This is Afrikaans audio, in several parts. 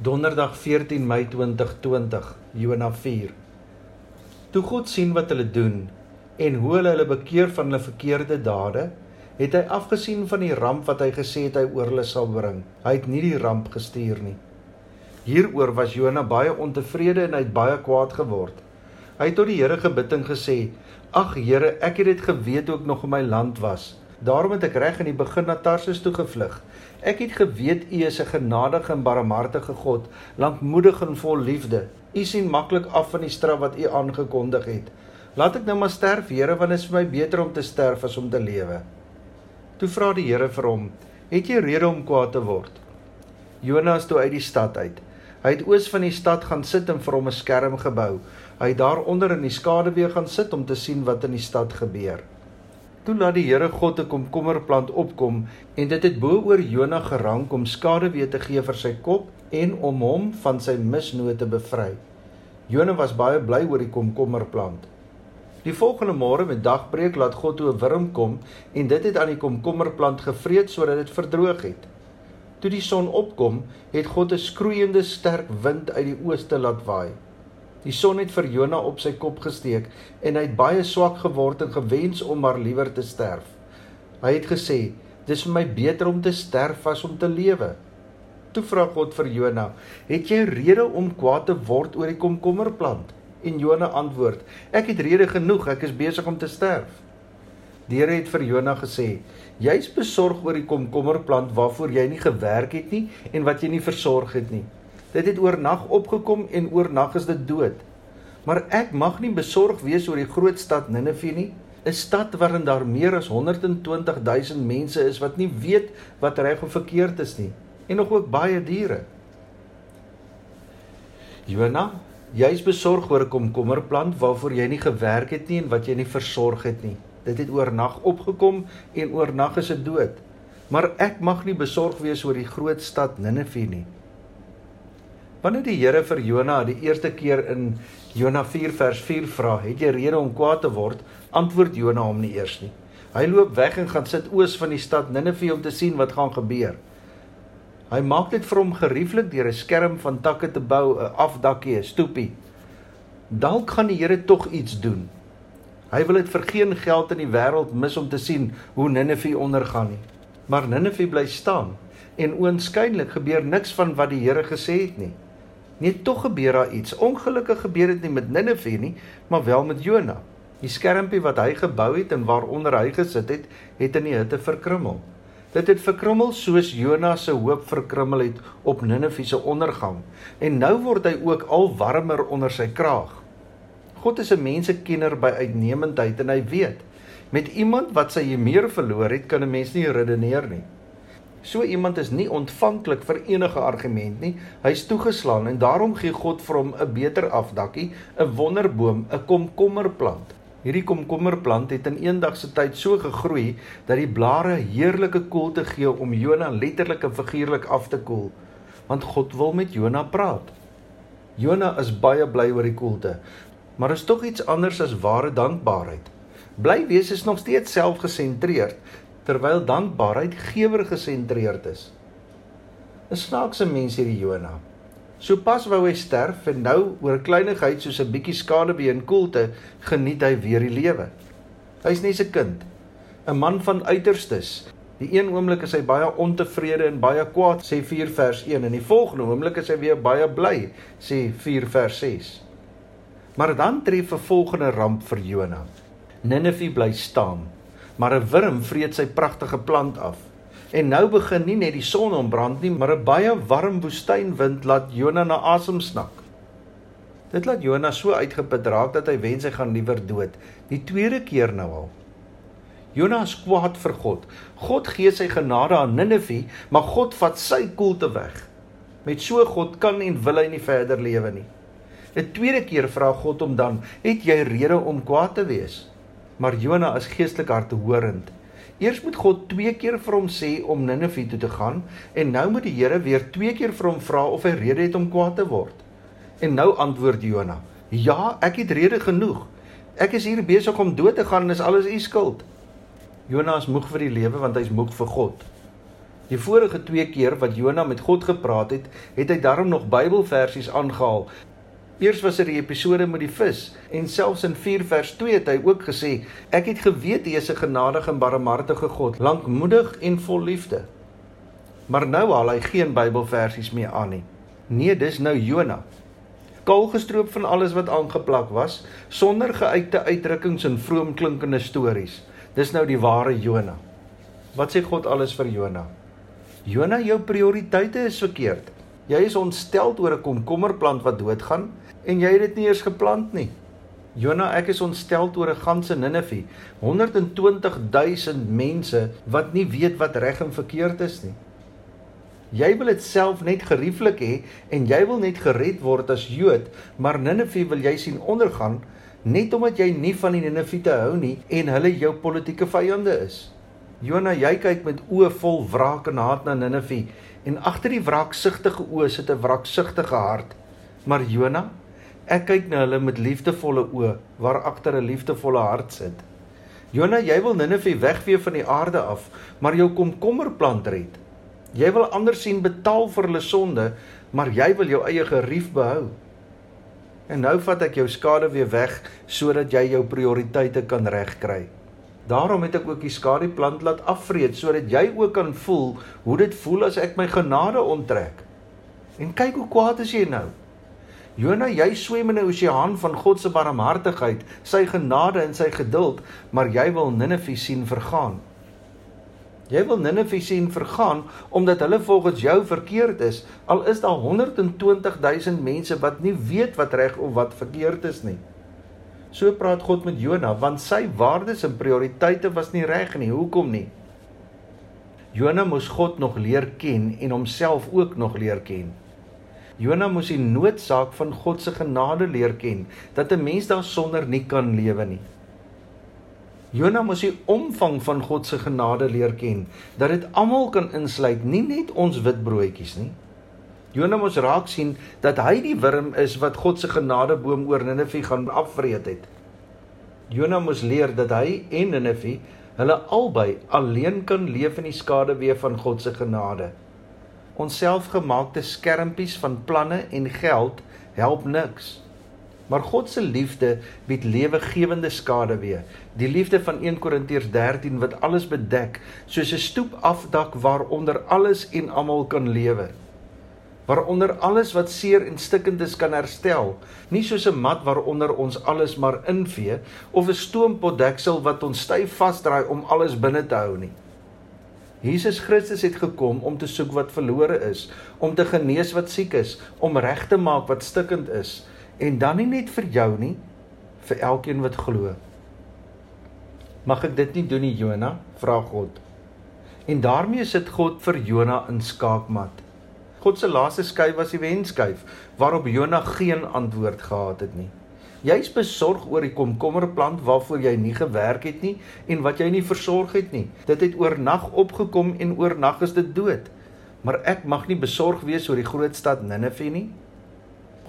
Donderdag 14 Mei 2020, Jona 4. Toe God sien wat hulle doen en hoe hulle hulle bekeer van hulle verkeerde dade, het hy afgesien van die ramp wat hy gesê het hy oor hulle sal bring. Hy het nie die ramp gestuur nie. Hieroor was Jona baie ontevrede en hy het baie kwaad geword. Hy het tot die Here gebid en gesê: "Ag Here, ek het dit geweet ook nog in my land was." Daarom het ek reg in die begin na Tarsus toe gevlug. Ek het geweet U is 'n genadige en barmhartige God, lankmoedig en vol liefde. U sien maklik af van die straf wat U aangekondig het. Laat ek nou maar sterf, Here, want dit is vir my beter om te sterf as om te lewe. Toe vra die Here vir hom: "Het jy rede om kwaad te word?" Jonas toe uit die stad uit. Hy het oos van die stad gaan sit en vir hom 'n skerm gebou. Hy het daaronder in die skaduwee gaan sit om te sien wat in die stad gebeur. Toe laat die Here God 'n komkommerplant opkom en dit het bo oor Jona gerank om skaduwee te gee vir sy kop en om hom van sy misnoot te bevry. Jona was baie bly oor die komkommerplant. Die volgende môre met dagbreek laat God toe 'n wurm kom en dit het aan die komkommerplant gevreet sodat dit verdroog het. Toe die son opkom, het God 'n skroeiende sterk wind uit die ooste laat waai. Die son het vir Jona op sy kop gesteek en hy het baie swak geword en gewens om maar liewer te sterf. Hy het gesê: "Dis vir my beter om te sterf as om te lewe." Toe vra God vir Jona: "Het jy rede om kwaad te word oor die komkommerplant?" En Jona antwoord: "Ek het rede genoeg, ek is besig om te sterf." Die Here het vir Jona gesê: "Jy's besorg oor die komkommerplant waarvoor jy nie gewerk het nie en wat jy nie versorg het nie." Dit het oornag opgekom en oornag is dit dood. Maar ek mag nie besorg wees oor die groot stad Ninive nie, 'n stad waarin daar meer as 120 000 mense is wat nie weet wat reg of verkeerd is nie en nog ook baie diere. Jona, jy's besorg oor 'n komkommerplant waarvoor jy nie gewerk het nie en wat jy nie versorg het nie. Dit het oornag opgekom en oornag is dit dood. Maar ek mag nie besorg wees oor die groot stad Ninive nie. Wanneer die Here vir Jona die eerste keer in Jona 4 vers 4 vra, "Het jy rede om kwaad te word?" antwoord Jona hom nie eers nie. Hy loop weg en gaan sit oos van die stad Ninive om te sien wat gaan gebeur. Hy maak dit vir hom gerieflik deur 'n skerm van takke te bou, 'n afdakkie, 'n stoepie. Dalk gaan die Here tog iets doen. Hy wil dit vir geen geld in die wêreld mis om te sien hoe Ninive ondergaan nie. Maar Ninive bly staan en oënskynlik gebeur niks van wat die Here gesê het nie. Nee, tog gebeur daar iets. Ongelukkig gebeur dit nie met Ninive nie, maar wel met Jona. Die skermpie wat hy gebou het en waaronder hy gesit het, het in die hitte verkrummel. Dit het verkrummel soos Jona se hoop verkrummel het op Ninive se ondergang. En nou word hy ook al warmer onder sy kraag. God is 'n mensekenner by uitnemendheid en hy weet met iemand wat sy meer verloor het, kan 'n mens nie redeneer nie. So iemand is nie ontvanklik vir enige argument nie. Hy's toegeslaan en daarom gee God vir hom 'n beter afdakkie, 'n wonderboom, 'n komkommerplant. Hierdie komkommerplant het in eendag se tyd so gegroei dat die blare heerlike koelte gee om Jona letterlik en figuurlik af te koel. Want God wil met Jona praat. Jona is baie bly oor die koelte, maar is tog iets anders as ware dankbaarheid. Bly wees is nog steeds selfgesentreerd, terwyl dankbaarheid gewer gesentreerd is. 'n Snaakse mens hierdie Jona. So pas wou hy sterf en nou oor kleinigheid soos 'n bietjie skadebeen en koelte geniet hy weer die lewe. Hy's net 'n kind, 'n man van uiterstes. Die een oomblik is hy baie ontevrede en baie kwaad, sê 4 vers 1 en die volgende oomblik is hy weer baie bly, sê 4 vers 6. Maar dan tref 'n volgende ramp vir Jona. Ninive bly staan maar 'n wurm vreet sy pragtige plant af. En nou begin nie net die son ontbrand nie, maar 'n baie warm woestynwind laat Jona na asem snak. Dit laat Jona so uitgeput raak dat hy wens hy gaan liewer dood. Die tweede keer nou al. Jona is kwaad vir God. God gee sy genade aan Ninive, maar God vat sy koelte weg. Met so God kan en wil hy nie verder lewe nie. 'n Tweede keer vra God hom dan: "Het jy rede om kwaad te wees?" Maar Jona is geestelik hartehorend. Eers moet God twee keer vir hom sê om Ninive toe te gaan en nou moet die Here weer twee keer vir hom vra of hy rede het om kwaad te word. En nou antwoord Jona: "Ja, ek het rede genoeg. Ek is hier besig om dood te gaan en is alles u skuld." Jona is moeg vir die lewe want hy's moeg vir God. Die vorige twee keer wat Jona met God gepraat het, het hy daarom nog Bybelversies aangehaal. Eers was dit er die episode met die vis en selfs in 4 vers 2 het hy ook gesê: "Ek het geweet hy is 'n genadige en barmhartige God, lankmoedig en vol liefde." Maar nou haal hy geen Bybelversies meer aan nie. Nee, dis nou Jona. Kaal gestroop van alles wat aangeplak was, sonder geuite uitdrukkings en vroomklinkende stories. Dis nou die ware Jona. Wat sê God alles vir Jona? Jona, jou prioriteite is verkeerd. Jy is ontstel oor 'n komkommerplant wat doodgaan en jy het dit nie eers geplant nie. Jona, ek is ontstel oor 'n ganse Ninive, 120 000 mense wat nie weet wat reg en verkeerd is nie. Jy wil dit self net gerieflik hê en jy wil net gered word as Jood, maar Ninive wil jy sien ondergaan net omdat jy nie van die Ninivite hou nie en hulle jou politieke vyande is. Jona, jy kyk met oë vol wraak en haat na Ninive en agter die wraaksugtige oë sit 'n wraaksugtige hart. Maar Jona, ek kyk na hulle met liefdevolle oë waar agter 'n liefdevolle hart sit. Jona, jy wil Ninive wegvee van die aarde af, maar jou komkommerplant red. Jy wil ander sien betaal vir hulle sonde, maar jy wil jou eie gerief behou. En nou vat ek jou skade weer weg sodat jy jou prioriteite kan regkry. Daarom het ek ook die skaduplant laat afvreet sodat jy ook kan voel hoe dit voel as ek my genade onttrek. En kyk hoe kwaad is jy nou. Jona, jy swem in 'n oseaan van God se barmhartigheid, sy genade en sy geduld, maar jy wil Ninive sien vergaan. Jy wil Ninive sien vergaan omdat hulle volgens jou verkeerd is, al is daar 120 000 mense wat nie weet wat reg of wat verkeerd is nie. So praat God met Jona want sy waardes en prioriteite was nie reg nie. Hoekom nie? Jona moes God nog leer ken en homself ook nog leer ken. Jona moes die noodsaak van God se genade leer ken dat 'n mens daarsonder nie kan lewe nie. Jona moes die omvang van God se genade leer ken dat dit almal kan insluit, nie net ons wit broodjies nie. Jona moes raak sien dat hy die wurm is wat God se genadeboom oor Ninive gaan afvreet het. Jona moes leer dat hy en Ninive hulle albei alleen kan leef in die skaduwee van God se genade. Ons selfgemaakte skermpies van planne en geld help niks. Maar God se liefde bied lewegewende skaduwee. Die liefde van 1 Korintiërs 13 wat alles bedek, soos 'n stoep afdak waaronder alles en almal kan lewe waaronder alles wat seer en stikkend is kan herstel, nie soos 'n mat waaronder ons alles maar invee of 'n stoompotdeksel wat ons styf vasdraai om alles binne te hou nie. Jesus Christus het gekom om te soek wat verlore is, om te genees wat siek is, om reg te maak wat stikkend is, en dan nie net vir jou nie, vir elkeen wat glo. Mag ek dit nie doen nie, Jona? vra God. En daarmee sit God vir Jona in skaakmat. God se laaste skuif was die wenskuif waarop Jona geen antwoord gehad het nie. Jy's besorg oor die komkommerplant waarvoor jy nie gewerk het nie en wat jy nie versorg het nie. Dit het oornag opgekom en oornag is dit dood. Maar ek mag nie besorg wees oor die groot stad Ninive nie.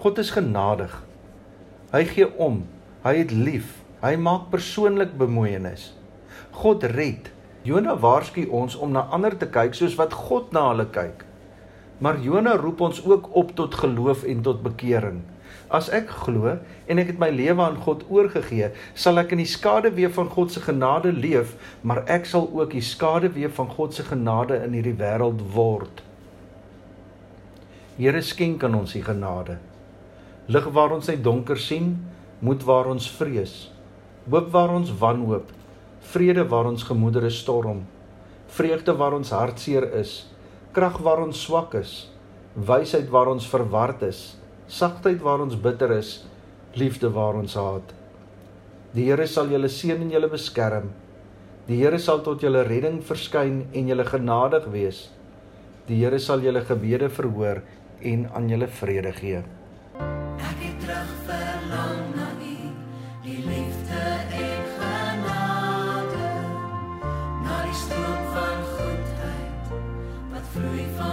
God is genadig. Hy gee om. Hy het lief. Hy maak persoonlik bemoeienis. God red. Jona waarsku ons om na ander te kyk soos wat God na hulle kyk. Maar Jona roep ons ook op tot geloof en tot bekering. As ek glo en ek het my lewe aan God oorgegee, sal ek in die skaduwee van God se genade leef, maar ek sal ook die skaduwee van God se genade in hierdie wêreld word. Here skenk aan ons die genade. Lig waar ons uit donker sien, moed waar ons vrees. Hoop waar ons wanhoop, vrede waar ons gemoedere storm, vreugde waar ons hartseer is krag waar ons swak is, wysheid waar ons verward is, sagtheid waar ons bitter is, liefde waar ons haat. Die Here sal julle seën en julle beskerm. Die Here sal tot julle redding verskyn en julle genadig wees. Die Here sal julle gebede verhoor en aan julle vrede gee. Ek het terug verlang na U, die liefde en genade, na die stroom van goedheid wat vloei van